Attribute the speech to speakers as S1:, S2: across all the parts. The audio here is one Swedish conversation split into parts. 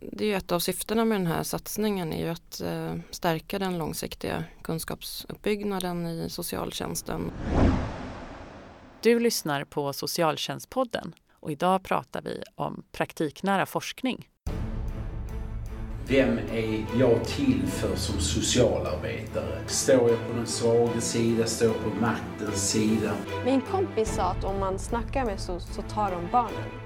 S1: Det är ju ett av syftena med den här satsningen är ju att eh, stärka den långsiktiga kunskapsuppbyggnaden i socialtjänsten.
S2: Du lyssnar på Socialtjänstpodden och idag pratar vi om praktiknära forskning.
S3: Vem är jag till för som socialarbetare? Står jag på den svaga sida? Står jag på maktens sida?
S4: Min kompis sa att om man snackar med SOS så tar de barnen.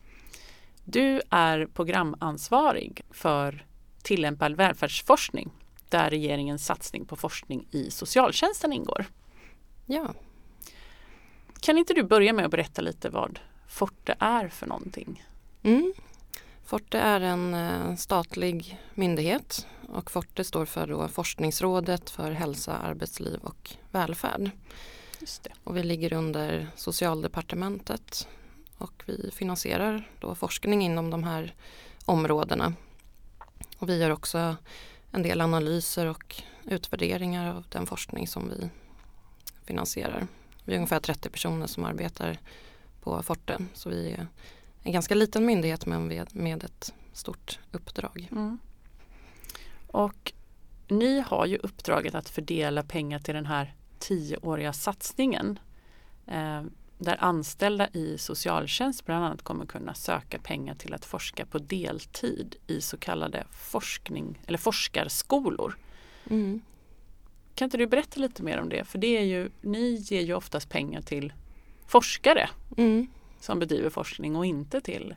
S2: Du är programansvarig för tillämpad välfärdsforskning där regeringens satsning på forskning i socialtjänsten ingår.
S1: Ja.
S2: Kan inte du börja med att berätta lite vad Forte är för någonting?
S1: Mm. Forte är en eh, statlig myndighet och Forte står för då Forskningsrådet för hälsa, arbetsliv och välfärd.
S2: Just det.
S1: Och vi ligger under Socialdepartementet och vi finansierar då forskning inom de här områdena. Och vi gör också en del analyser och utvärderingar av den forskning som vi finansierar. Vi är ungefär 30 personer som arbetar på Forte så vi är en ganska liten myndighet men med ett stort uppdrag.
S2: Mm. Och ni har ju uppdraget att fördela pengar till den här tioåriga satsningen. Eh, där anställda i socialtjänst bland annat kommer kunna söka pengar till att forska på deltid i så kallade forskning eller forskarskolor.
S1: Mm.
S2: Kan inte du berätta lite mer om det? För det är ju, ni ger ju oftast pengar till forskare
S1: Mm.
S2: som bedriver forskning och inte till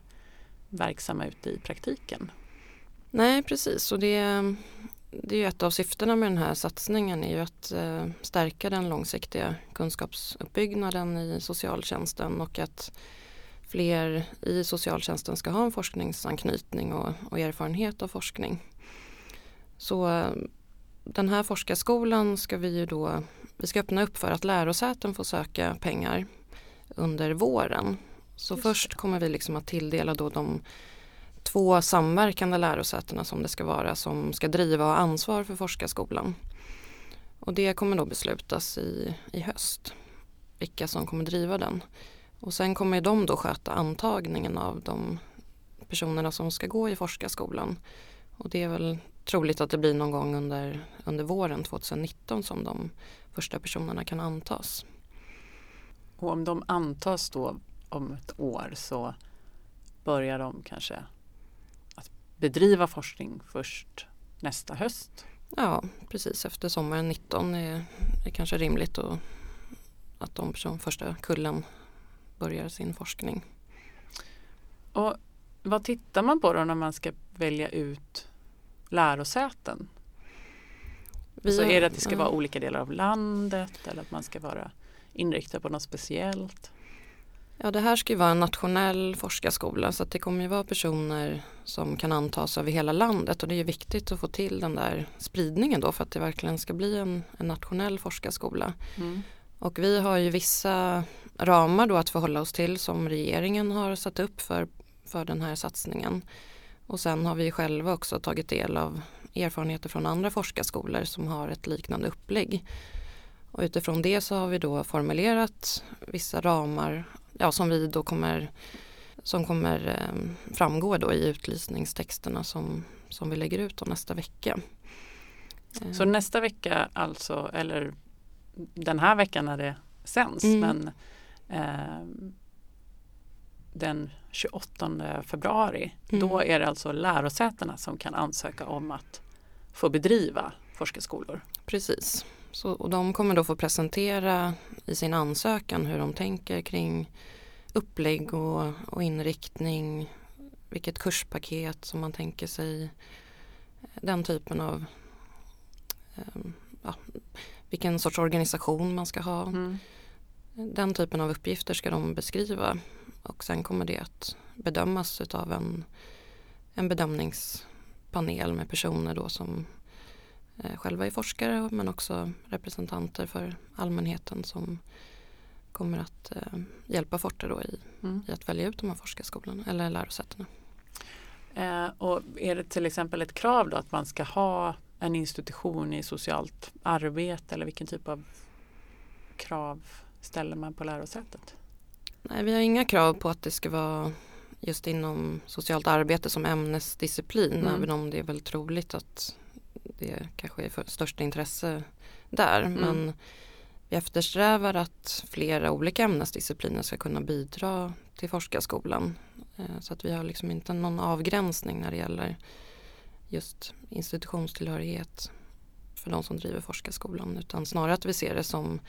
S2: verksamma ute i praktiken.
S1: Nej precis och det, det är ju ett av syftena med den här satsningen är ju att eh, stärka den långsiktiga kunskapsuppbyggnaden i socialtjänsten och att fler i socialtjänsten ska ha en forskningsanknytning och, och erfarenhet av forskning. Så eh, den här forskarskolan ska vi ju då, vi ska öppna upp för att lärosäten får söka pengar under våren. Så
S2: Just
S1: först kommer vi liksom att tilldela då de två samverkande lärosätena som det ska vara som ska driva och ha ansvar för forskarskolan. Och det kommer då beslutas i, i höst, vilka som kommer driva den. Och sen kommer de då sköta antagningen av de personerna som ska gå i forskarskolan. Och det är väl troligt att det blir någon gång under, under våren 2019 som de första personerna kan antas.
S2: Och om de antas då om ett år så börjar de kanske bedriva forskning först nästa höst.
S1: Ja, precis efter sommaren 19 är det kanske rimligt att, att de som första kullen börjar sin forskning.
S2: Och vad tittar man på då när man ska välja ut lärosäten?
S1: Vi
S2: så
S1: har-
S2: är det att det ska vara olika delar av landet eller att man ska vara inriktad på något speciellt?
S1: Ja, det här ska ju vara en nationell forskarskola så det kommer ju vara personer som kan antas över hela landet och det är ju viktigt att få till den där spridningen då för att det verkligen ska bli en, en nationell forskarskola.
S2: Mm.
S1: Och vi har ju vissa ramar då att förhålla oss till som regeringen har satt upp för, för den här satsningen. Och sen har vi själva också tagit del av erfarenheter från andra forskarskolor som har ett liknande upplägg. Och utifrån det så har vi då formulerat vissa ramar ja, som vi då kommer som kommer eh, framgå då i utlysningstexterna som, som vi lägger ut nästa vecka.
S2: Så nästa vecka alltså, eller den här veckan när det sänds,
S1: Mm.
S2: men eh, den 28 februari,
S1: Mm.
S2: då är det alltså lärosätena som kan ansöka om att få bedriva forskarskolor.
S1: Precis. Så, och de kommer då få presentera i sin ansökan hur de tänker kring upplägg och, och inriktning, vilket kurspaket som man tänker sig, den typen av, eh, ja, vilken sorts organisation man ska ha.
S2: Mm.
S1: Den typen av uppgifter ska de beskriva och sen kommer det att bedömas utav en, en panel med personer då som eh, själva är forskare men också representanter för allmänheten som kommer att eh, hjälpa Forte då i,
S2: Mm.
S1: i att välja ut de här forskarskolorna eller lärosätena.
S2: Eh, och är det till exempel ett krav då att man ska ha en institution i socialt arbete eller vilken typ av krav ställer man på lärosätet?
S1: Nej, vi har inga krav på att det ska vara just inom socialt arbete som ämnesdisciplin
S2: Mm.
S1: även om det är väl troligt att det kanske är för största intresse där.
S2: Mm.
S1: Men vi eftersträvar att flera olika ämnesdiscipliner ska kunna bidra till forskarskolan. Eh, så att vi har liksom inte någon avgränsning när det gäller just institutionstillhörighet för de som driver forskarskolan utan snarare att vi ser det som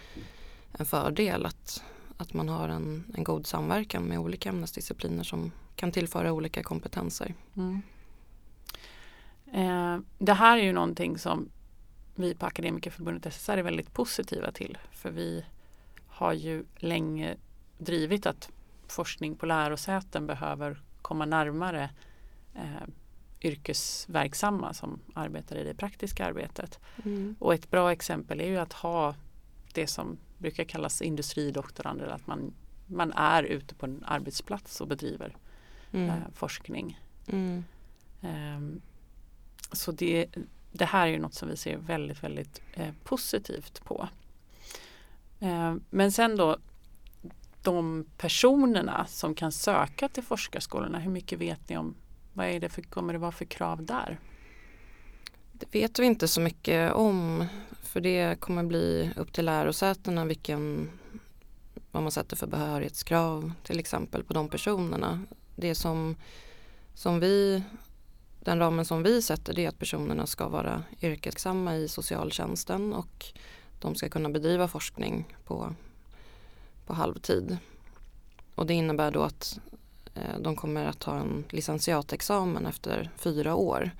S1: en fördel att, att man har en, en god samverkan med olika ämnesdiscipliner som kan tillföra olika kompetenser.
S2: Mm. Eh, det här är ju någonting som vi på Akademikerförbundet SSR är väldigt positiva till. För vi har ju länge drivit att forskning på lärosäten behöver komma närmare eh, yrkesverksamma som arbetar i det praktiska arbetet. Och ett bra exempel är ju att ha det som brukar kallas industridoktorander, att man, man är ute på en arbetsplats och bedriver
S1: Mm.
S2: eh, forskning.
S1: Mm.
S2: Ehm, Så det, det här är ju något som vi ser väldigt, väldigt eh, positivt på. Eh, Men sen då de personerna som kan söka till forskarskolorna, hur mycket vet ni om vad är det för, kommer det vara för krav där?
S1: Det vet vi inte så mycket om för det kommer bli upp till lärosätena vilken, vad man sätter för behörighetskrav till exempel på de personerna. Det som, som vi, den ramen som vi sätter det är att personerna ska vara yrkessamma i socialtjänsten och de ska kunna bedriva forskning på, på halvtid. Och det innebär då att eh, de kommer att ha en licentiatexamen efter fyra år.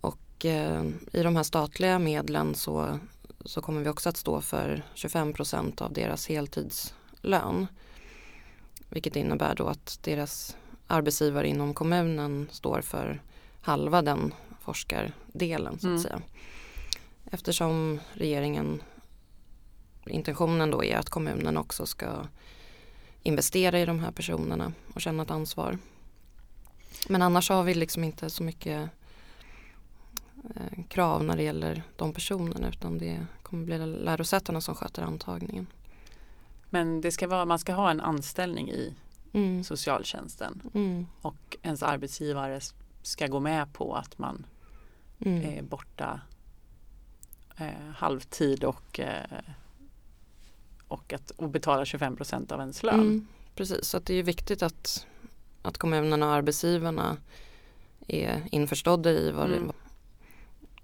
S1: Och eh, i de här statliga medlen så, så kommer vi också att stå för 25 procent av deras heltidslön. Vilket innebär då att deras arbetsgivare inom kommunen står för halva den forskardelen så att
S2: Mm.
S1: säga. Eftersom regeringen, intentionen då är att kommunen också ska investera i de här personerna och känna ett ansvar. Men annars har vi liksom inte så mycket eh, krav när det gäller de personerna utan det kommer bli lärosätena som sköter antagningen.
S2: Men det ska vara, man ska ha en anställning i
S1: Mm.
S2: socialtjänsten
S1: Mm.
S2: och ens arbetsgivare ska gå med på att man
S1: Mm.
S2: är borta eh, halvtid och, eh, och, att, och betalar 25 procent av ens lön.
S1: Mm. Precis, så att det är viktigt att, att kommunerna och arbetsgivarna är införstådda i vad
S2: Mm.
S1: det,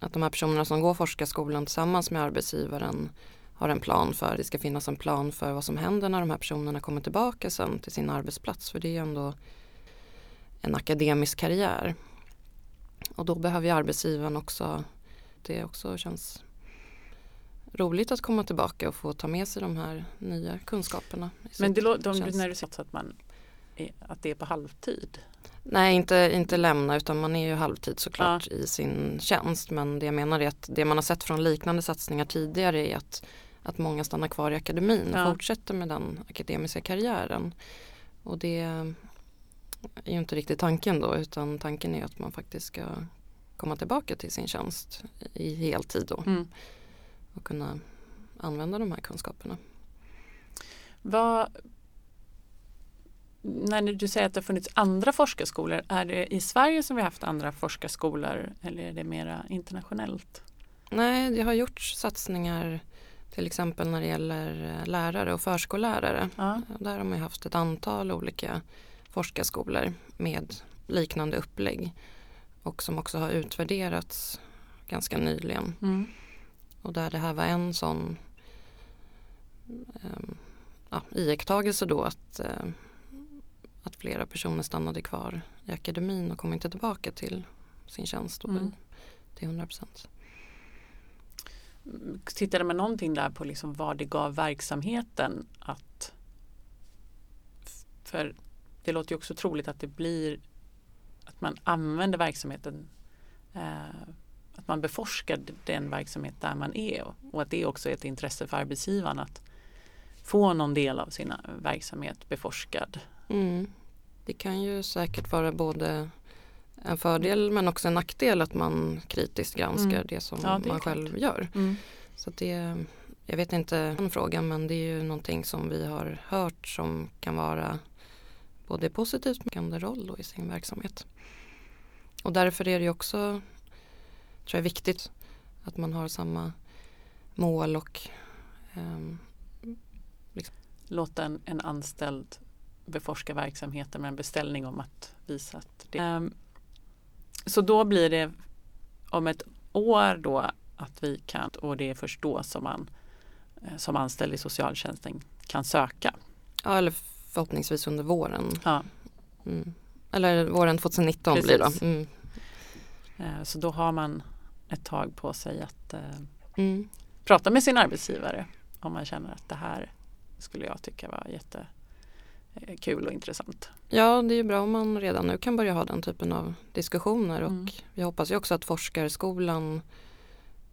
S1: att de här personerna som går forskarskolan tillsammans med arbetsgivaren har en plan för, det ska finnas en plan för vad som händer när de här personerna kommer tillbaka sen till sin arbetsplats för det är ändå en akademisk karriär. Och då behöver ju arbetsgivaren också, det också känns roligt att komma tillbaka och få ta med sig de här nya kunskaperna.
S2: Men det, de,
S1: tjänst.
S2: när du säger att, man är, att det är på halvtid.
S1: Nej, inte, inte lämna utan man är ju halvtid såklart i sin tjänst. Men det jag menar är att det man har sett från liknande satsningar tidigare är att, att många stannar kvar i akademin och
S2: Ja.
S1: fortsätter med den akademiska karriären. Och det är ju inte riktigt tanken då utan tanken är att man faktiskt ska komma tillbaka till sin tjänst i heltid då
S2: Mm.
S1: och kunna använda de här kunskaperna.
S2: Vad, när du säger att det har funnits andra forskarskolor, är det i Sverige som vi har haft andra forskarskolor eller är det mera internationellt?
S1: Nej, det har gjorts satsningar till exempel när det gäller eh, lärare och förskollärare.
S2: Ja.
S1: Där har man haft ett antal olika forskarskolor med liknande upplägg och som också har utvärderats ganska nyligen.
S2: Mm.
S1: Och där det här var en sån um, ja, iakttagelse då att, eh, att flera personer stannade kvar i akademin och kom inte tillbaka till sin tjänst
S2: Mm.
S1: till 100 procent.
S2: Tittade man någonting där på liksom vad det gav verksamheten att för det låter ju också troligt att det blir att man använder verksamheten eh, att man beforskar den verksamhet där man är och, och att det också är ett intresse för arbetsgivaren att få någon del av sin verksamhet beforskad.
S1: Mm. Det kan ju säkert vara både en fördel men också en nackdel att man kritiskt granskar
S2: Mm.
S1: det som
S2: Ja, det
S1: man
S2: klart.
S1: själv gör.
S2: Mm.
S1: Så det, jag vet inte den frågan men det är ju någonting som vi har hört som kan vara både positivt kan roll då i sin verksamhet. Och därför är det ju också tror jag, viktigt att man har samma mål och ehm,
S2: Låta en, en anställd beforska verksamheten med en beställning om att visa att det Ehm, Så då blir det om ett år då att vi kan och det är först då som man eh, som anställd i socialtjänsten kan söka.
S1: ja, eller förhoppningsvis under våren.
S2: Ja.
S1: Mm. Eller våren 2019 blir det
S2: Precis.
S1: Mm.
S2: Eh, Så då har man ett tag på sig att eh,
S1: Mm.
S2: prata med sin arbetsgivare om man känner att det här skulle jag tycka var jättekul och intressant.
S1: Ja, det är ju bra om man redan nu kan börja ha den typen av diskussioner och
S2: Mm.
S1: vi hoppas ju också att forskarskolan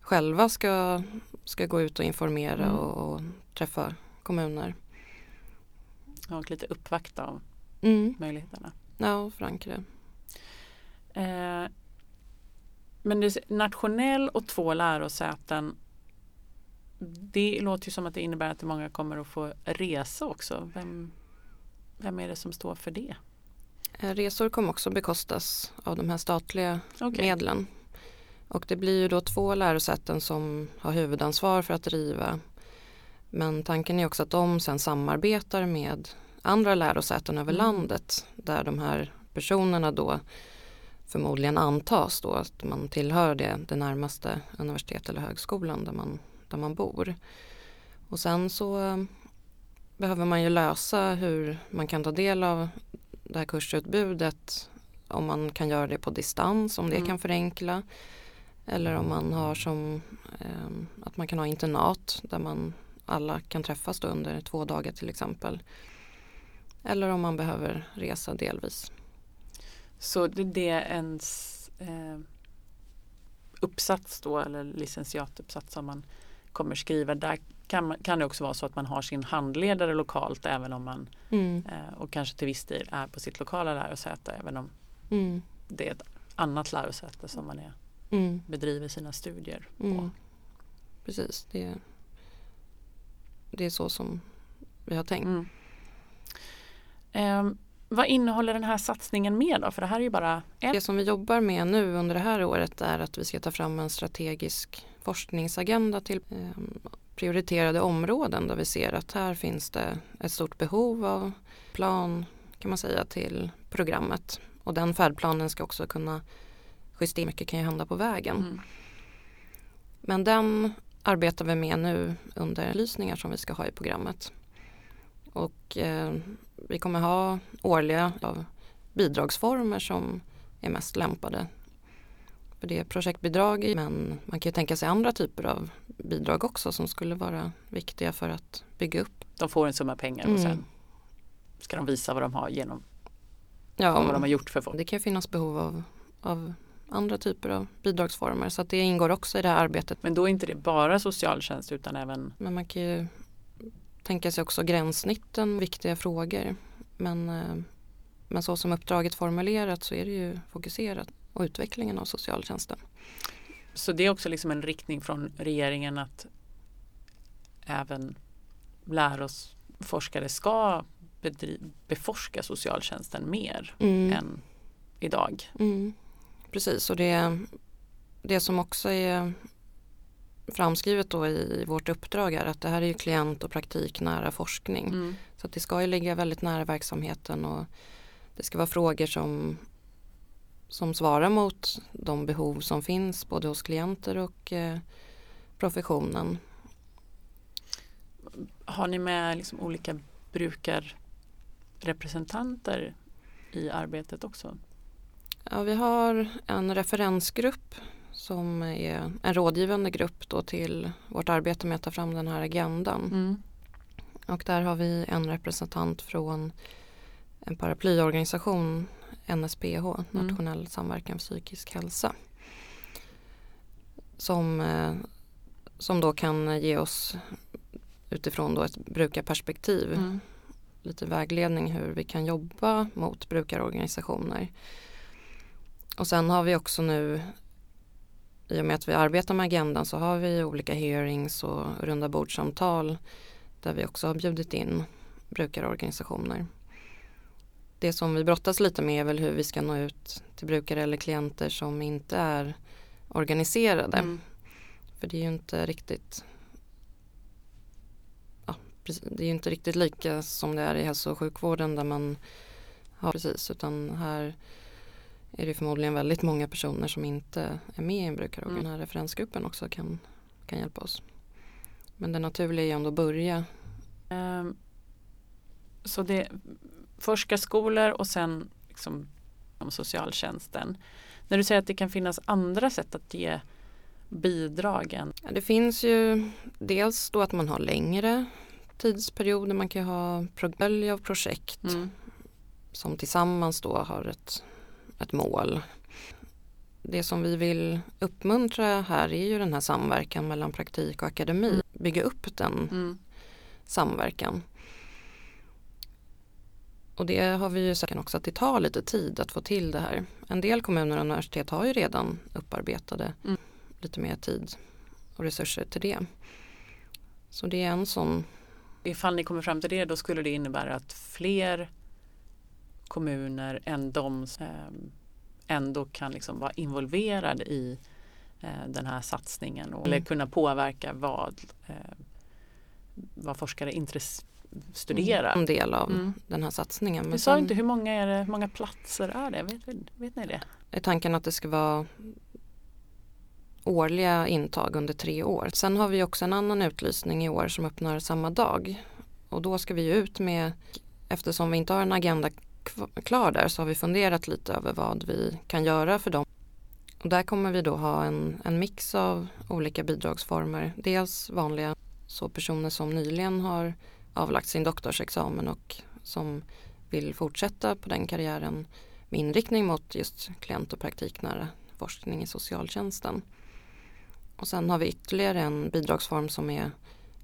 S1: själva ska, ska gå ut och informera
S2: Mm.
S1: och, och träffa kommuner.
S2: Och lite uppvakta om
S1: Mm.
S2: möjligheterna.
S1: Ja, och förankra.
S2: Eh, men det är nationell och två lärosäten. Det låter ju som att det innebär att många kommer att få resa också. Vem, vem är det som står för det?
S1: Eh, Resor kommer också bekostas av de här statliga
S2: Okej.
S1: medlen. Och det blir ju då två lärosäten som har huvudansvar för att driva. Men tanken är också att de sen samarbetar med andra lärosäten över
S2: Mm.
S1: landet där de här personerna då förmodligen antas då att man tillhör det, det närmaste universitet eller högskolan där man, där man bor. Och sen så behöver man ju lösa hur man kan ta del av det här kursutbudet om man kan göra det på distans, om det
S2: Mm.
S1: kan förenkla. Eller om man har som eh, att man kan ha internat där man alla kan träffas under två dagar till exempel. Eller om man behöver resa delvis.
S2: Så det, det är ens eh, uppsats då eller licentiatuppsats som man kommer skriva. Där kan, kan det också vara så att man har sin handledare lokalt även om man
S1: Mm.
S2: eh, och kanske till viss del är på sitt lokala lärosäte även om
S1: Mm.
S2: det är ett annat lärosäte som man är,
S1: Mm.
S2: bedriver sina studier på.
S1: Mm. Precis, det, det är så som vi har tänkt.
S2: Ehm, vad innehåller den här satsningen med då? För det här är ju bara en.
S1: Det som vi jobbar med nu under det här året är att vi ska ta fram en strategisk forskningsagenda till eh, prioriterade områden där vi ser att här finns det ett stort behov av plan kan man säga till programmet. Och den färdplanen ska också kunna justera, mycket kan ju hända på vägen.
S2: Mm.
S1: Men den arbetar vi med nu under lysningar som vi ska ha i programmet. Och eh, vi kommer ha årliga av bidragsformer som är mest lämpade. För det är projektbidrag men man kan ju tänka sig andra typer av bidrag också som skulle vara viktiga för att bygga upp.
S2: De får en summa pengar och
S1: Mm.
S2: sen ska de visa vad de har genom
S1: Ja,
S2: vad de har gjort för folk.
S1: det kan finnas behov av, av andra typer av bidragsformer så att det ingår också i det här arbetet.
S2: Men då är inte det bara socialtjänst utan även
S1: Men man kan ju tänka sig också gränssnitten, viktiga frågor. Men, eh, men så som uppdraget formulerat så är det ju fokuserat och utvecklingen av socialtjänsten.
S2: Så det är också liksom en riktning från regeringen att även läroforskare ska bedri- beforska socialtjänsten mer
S1: Mm.
S2: än idag.
S1: Mm. Precis och det, det som också är framskrivet då i vårt uppdrag är att det här är ju klient och praktiknära forskning.
S2: Mm.
S1: Så det ska ju ligga väldigt nära verksamheten och det ska vara frågor som, som svarar mot de behov som finns både hos klienter och eh, professionen.
S2: Har ni med liksom olika brukarrepresentanter i arbetet också?
S1: Ja, vi har en referensgrupp som är en rådgivande grupp då till vårt arbete med att ta fram den här agendan.
S2: Mm.
S1: Och där har vi en representant från en paraplyorganisation, NSPH, Nationell samverkan för psykisk hälsa. som, eh, som då kan ge oss utifrån då ett brukarperspektiv
S2: Mm.
S1: lite vägledning hur vi kan jobba mot brukarorganisationer. Och sen har vi också nu i och med att vi arbetar med agendan så har vi olika hearings och runda bordsamtal där vi också har bjudit in brukarorganisationer. Det som vi brottas lite med är väl hur vi ska nå ut till brukare eller klienter som inte är organiserade.
S2: Mm.
S1: För det är ju inte riktigt ja, det är ju inte riktigt lika som det är i hälso och sjukvården där man har precis utan här är det förmodligen väldigt många personer som inte är med i en brukarorgan.
S2: Mm.
S1: Den här referensgruppen också kan, kan hjälpa oss. Men det naturliga är ju ändå att börja.
S2: Ehm, Så det forskarskolor och sen liksom om socialtjänsten. När du säger att det kan finnas andra sätt att ge bidrag än
S1: Ja, det finns ju dels då att man har längre tidsperioder. Man kan ha portfölj av projekt
S2: mm.
S1: som tillsammans då har ett, ett mål. Det som vi vill uppmuntra här är ju den här samverkan mellan praktik och akademi.
S2: Mm.
S1: Bygga upp den
S2: Mm.
S1: samverkan. Och det har vi ju sett också att det tar lite tid att få till det här. En del kommuner och universitet har ju redan upparbetade
S2: Mm.
S1: lite mer tid och resurser till det. Så det är en sån
S2: Ifall ni kommer fram till det då skulle det innebära att fler kommuner än de ehm, ändå kan liksom vara involverade i eh, den här satsningen och,
S1: Mm.
S2: eller kunna påverka vad, eh, vad forskare intress- studerar.
S1: en del av
S2: Mm.
S1: den här satsningen.
S2: Du
S1: Men
S2: sa
S1: sen
S2: inte hur många, är det, hur många platser är det? Vet, vet, ni det?
S1: är tanken att det ska vara årliga intag under tre år. Sen har vi också en annan utlysning i år som öppnar samma dag. Och då ska vi ju ut med, eftersom vi inte har en agenda klar där så har vi funderat lite över vad vi kan göra för dem. Och där kommer vi då ha en, en mix av olika bidragsformer. Dels vanliga så personer som nyligen har avlagt sin doktorsexamen och som vill fortsätta på den karriären med inriktning mot just klient och praktiknära forskning i socialtjänsten. Och sen har vi ytterligare en bidragsform som är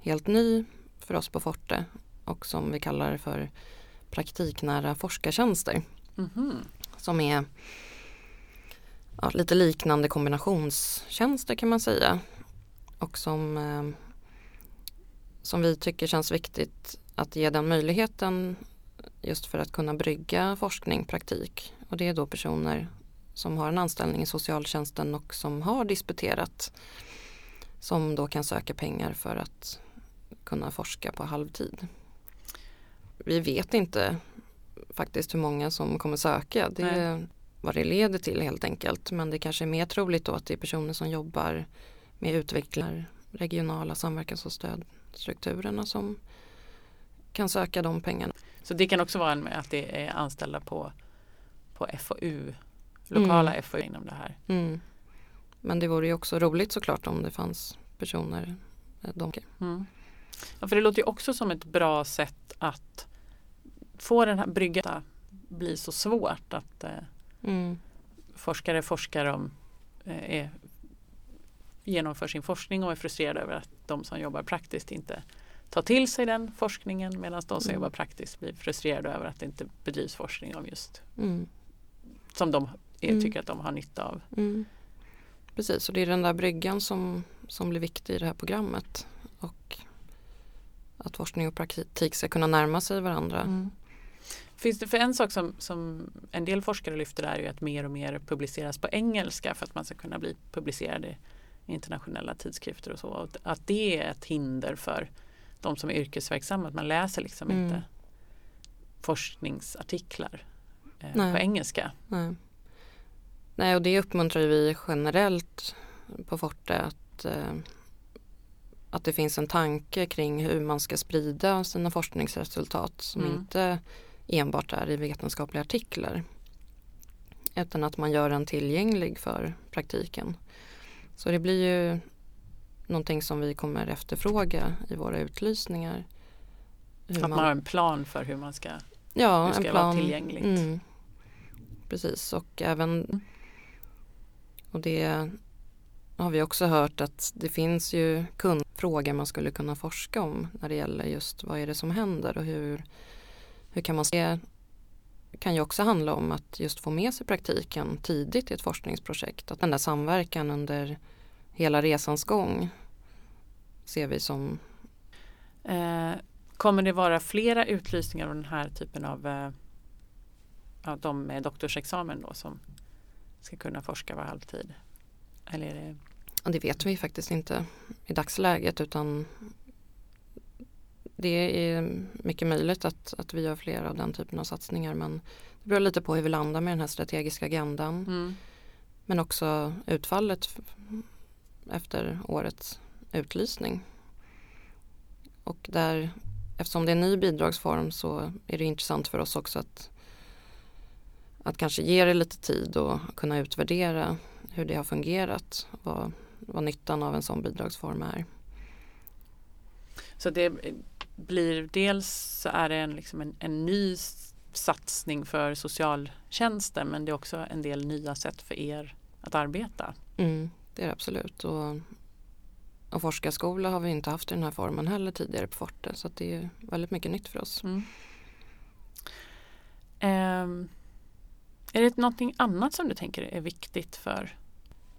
S1: helt ny för oss på Forte och som vi kallar för praktiknära forskartjänster
S2: Mhm.
S1: som är ja, lite liknande kombinationstjänster kan man säga och som, eh, som vi tycker känns viktigt att ge den möjligheten just för att kunna brygga forskning, praktik och det är då personer som har en anställning i socialtjänsten och som har disputerat som då kan söka pengar för att kunna forska på halvtid. Vi vet inte faktiskt hur många som kommer söka. Det är vad det leder till helt enkelt. Men det kanske är mer troligt då att det är personer som jobbar med utvecklar regionala samverkans och stödstrukturerna som kan söka de pengarna.
S2: Så det kan också vara en, att det är anställda på, på FoU, lokala
S1: Mm.
S2: FoU inom det här.
S1: Mm. Men det vore ju också roligt såklart om det fanns personer eh, de
S2: Mm. Ja, för det låter ju också som ett bra sätt att få den här bryggan att bli så svårt att eh,
S1: mm.
S2: forskare forskar om eh, är, genomför sin forskning och är frustrerade över att de som jobbar praktiskt inte tar till sig den forskningen medan de som
S1: Mm.
S2: jobbar praktiskt blir frustrerade över att det inte bedrivs forskning om just
S1: Mm.
S2: som de är,
S1: Mm.
S2: tycker att de har nytta av.
S1: Mm. Precis, och det är den där bryggan som, som blir viktig i det här programmet. Och att forskning och praktik ska kunna närma sig varandra.
S2: Finns det för en sak som, som en del forskare lyfter är ju att mer och mer publiceras på engelska för att man ska kunna bli publicerad i internationella tidskrifter och så. Och Att det är ett hinder för de som är yrkesverksamma, att man läser liksom
S1: Mm.
S2: inte forskningsartiklar eh, på engelska.
S1: Nej. Nej, och det uppmuntrar vi generellt på Forte att, eh, att det finns en tanke kring hur man ska sprida sina forskningsresultat som
S2: Mm.
S1: inte enbart är i vetenskapliga artiklar. Utan att man gör den tillgänglig för praktiken. Så det blir ju någonting som vi kommer efterfråga i våra utlysningar. Hur
S2: Att man har en plan för hur man ska
S1: Ja,
S2: hur ska
S1: en plan.
S2: vara tillgängligt.
S1: Mm. Precis och även och det har vi också hört att det finns ju kundfrågor man skulle kunna forska om när det gäller just vad är det som händer och hur, hur kan man se kan ju också handla om att just få med sig praktiken tidigt i ett forskningsprojekt. Att den där samverkan under hela resans gång ser vi som...
S2: Eh, kommer det vara flera utlysningar av den här typen av eh, ja, de med doktorsexamen då som ska kunna forska var halvtid? Eller det...
S1: Ja, det vet vi faktiskt inte i dagsläget utan det är mycket möjligt att, att vi gör fler av den typen av satsningar men det beror lite på hur vi landar med den här strategiska agendan.
S2: Mm.
S1: Men också utfallet efter årets utlysning. Och där, eftersom det är en ny bidragsform så är det intressant för oss också att, att kanske ge det lite tid och kunna utvärdera hur det har fungerat. Vad, vad nyttan av en sån bidragsform är.
S2: Så det blir dels så är det en, liksom en, en ny satsning för socialtjänsten men det är också en del nya sätt för er att arbeta.
S1: Mm, det är det absolut. Och, och forskarskola har vi inte haft i den här formen heller tidigare på Forte så det är väldigt mycket nytt för oss.
S2: Mm. Um, är det någonting annat som du tänker är viktigt för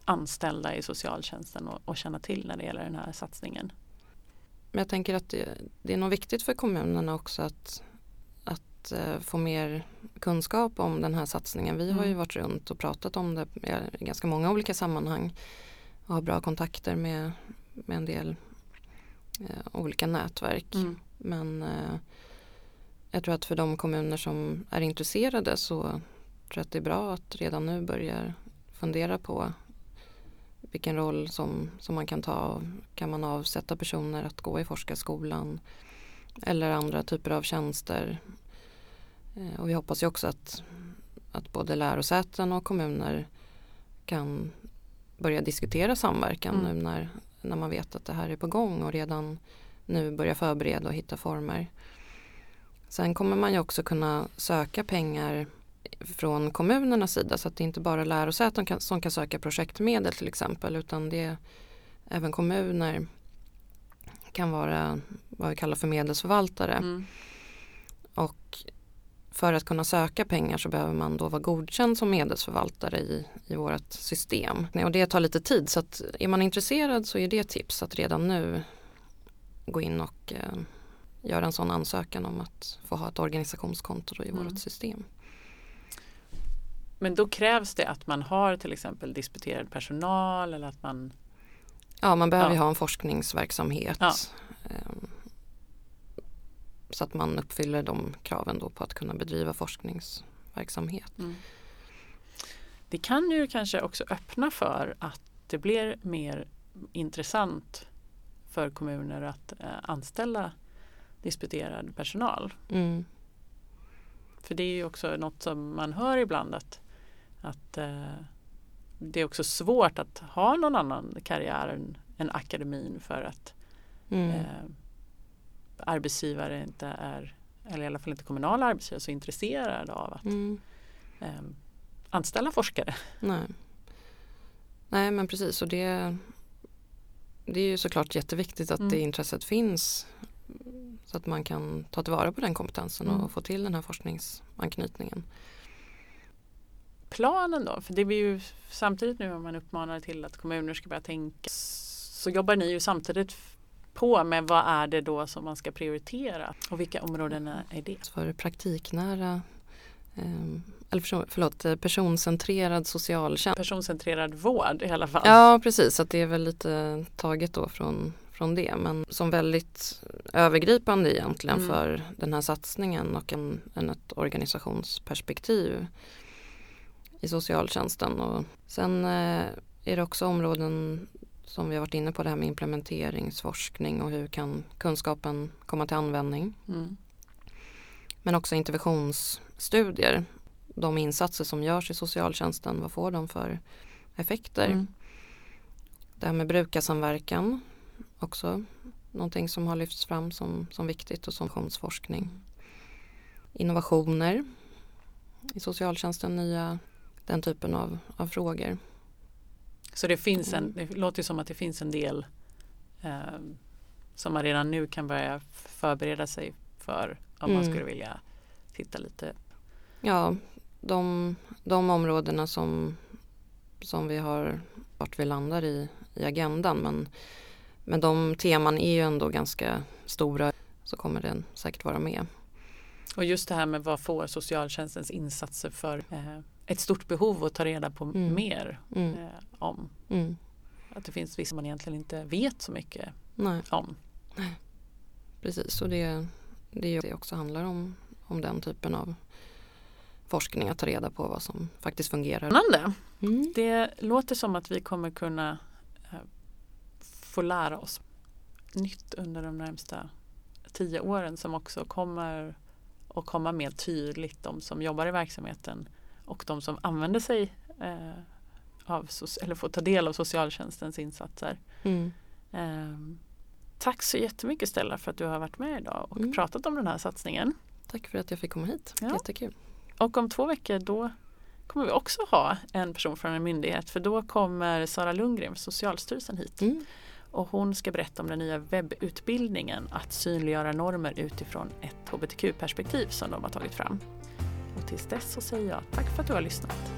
S2: anställda i socialtjänsten att känna till när det gäller den här satsningen?
S1: Men jag tänker att det, det är nog viktigt för kommunerna också att, att uh, få mer kunskap om den här satsningen. Vi mm. har ju mm. varit runt och pratat om det i ganska många olika sammanhang och har bra kontakter med, med en del uh, olika nätverk. Mm. Men uh, jag tror att för de kommuner som är intresserade så tror jag att det är bra att redan nu börja fundera på vilken roll som, som man kan ta. Kan man avsätta personer att gå i forskarskolan eller andra typer av tjänster. Eh, och vi hoppas ju också att, att både lärosäten och kommuner kan börja diskutera samverkan mm. nu när, när man vet att det här är på gång och redan nu börja förbereda och hitta former. Sen kommer man ju också kunna söka pengar från kommunernas sida så att det inte bara lärosäten kan, som kan söka projektmedel till exempel utan det är även kommuner kan vara vad vi kallar för medelsförvaltare. Mm. Och för att kunna söka pengar så behöver man då vara godkänd som medelsförvaltare i, i vårt system. Och det tar lite tid så att är man intresserad så är det tips att redan nu gå in och eh, göra en sån ansökan om att få ha ett organisationskonto i mm. vårt system.
S2: Men då krävs det att man har till exempel disputerad personal eller att man
S1: Ja, man behöver ja. ha en forskningsverksamhet. Ja. Ehm, så att man uppfyller de kraven då på att kunna bedriva forskningsverksamhet. Mm.
S2: Det kan ju kanske också öppna för att det blir mer intressant för kommuner att eh, anställa disputerad personal. Mm. För det är ju också något som man hör ibland att att eh, det är också svårt att ha någon annan karriär än, än akademin för att mm. eh, arbetsgivare inte är, eller i alla fall inte kommunala arbetsgivare, så intresserade av att mm. eh, anställa forskare.
S1: Nej. Nej men precis och det, det är ju såklart jätteviktigt att mm. det intresset finns så att man kan ta tillvara på den kompetensen och mm. få till den här forskningsanknytningen
S2: planen då? För det blir ju samtidigt nu om man uppmanar till att kommuner ska börja tänka så jobbar ni ju samtidigt på med vad är det då som man ska prioritera och vilka områden är det?
S1: För praktiknära eh, eller förlåt, personcentrerad socialtjänst.
S2: Personcentrerad vård i alla fall.
S1: Ja precis, att det är väl lite taget då från, från det men som väldigt övergripande egentligen mm. för den här satsningen och en, en ett organisationsperspektiv i socialtjänsten. Och sen eh, är det också områden som vi har varit inne på det här med implementeringsforskning och hur kan kunskapen komma till användning. Mm. Men också interventionsstudier. De insatser som görs i socialtjänsten, vad får de för effekter? Mm. Det här med brukarsamverkan också någonting som har lyfts fram som, som viktigt och som funktionsforskning. Innovationer i socialtjänsten, nya den typen av, av frågor.
S2: Så det finns en,
S1: Mm.
S2: det låter som att det finns en del eh, som man redan nu kan börja förbereda sig för om man
S1: Mm.
S2: skulle vilja titta lite.
S1: Ja, de, de områdena som, som vi har, vart vi landar i, i agendan men, men de teman är ju ändå ganska stora så kommer den säkert vara med.
S2: Och just det här med vad får socialtjänstens insatser för eh, ett stort behov att ta reda på
S1: Mm.
S2: mer
S1: Mm,
S2: eh, om.
S1: mm,
S2: Att det finns vissa man egentligen inte vet så mycket
S1: nej,
S2: om.
S1: precis. Och det, det det också handlar om, om den typen av forskning, att ta reda på vad som faktiskt fungerar. Mm.
S2: Det låter som att vi kommer kunna eh, få lära oss nytt under de närmsta tio åren som också kommer att komma mer tydligt de som jobbar i verksamheten och de som använder sig eh, av, eller får ta del av socialtjänstens insatser.
S1: Mm.
S2: Eh, tack så jättemycket Stella för att du har varit med idag och
S1: Mm.
S2: pratat om den här satsningen.
S1: Tack för att jag fick komma hit.
S2: Ja.
S1: Jättekul.
S2: Och om två veckor då kommer vi också ha en person från en myndighet för då kommer Sara Lundgren från Socialstyrelsen hit.
S1: Mm.
S2: Och hon ska berätta om den nya webbutbildningen att synliggöra normer utifrån ett hbtq-perspektiv som de har tagit fram. Och tills dess så säger jag tack för att du har lyssnat.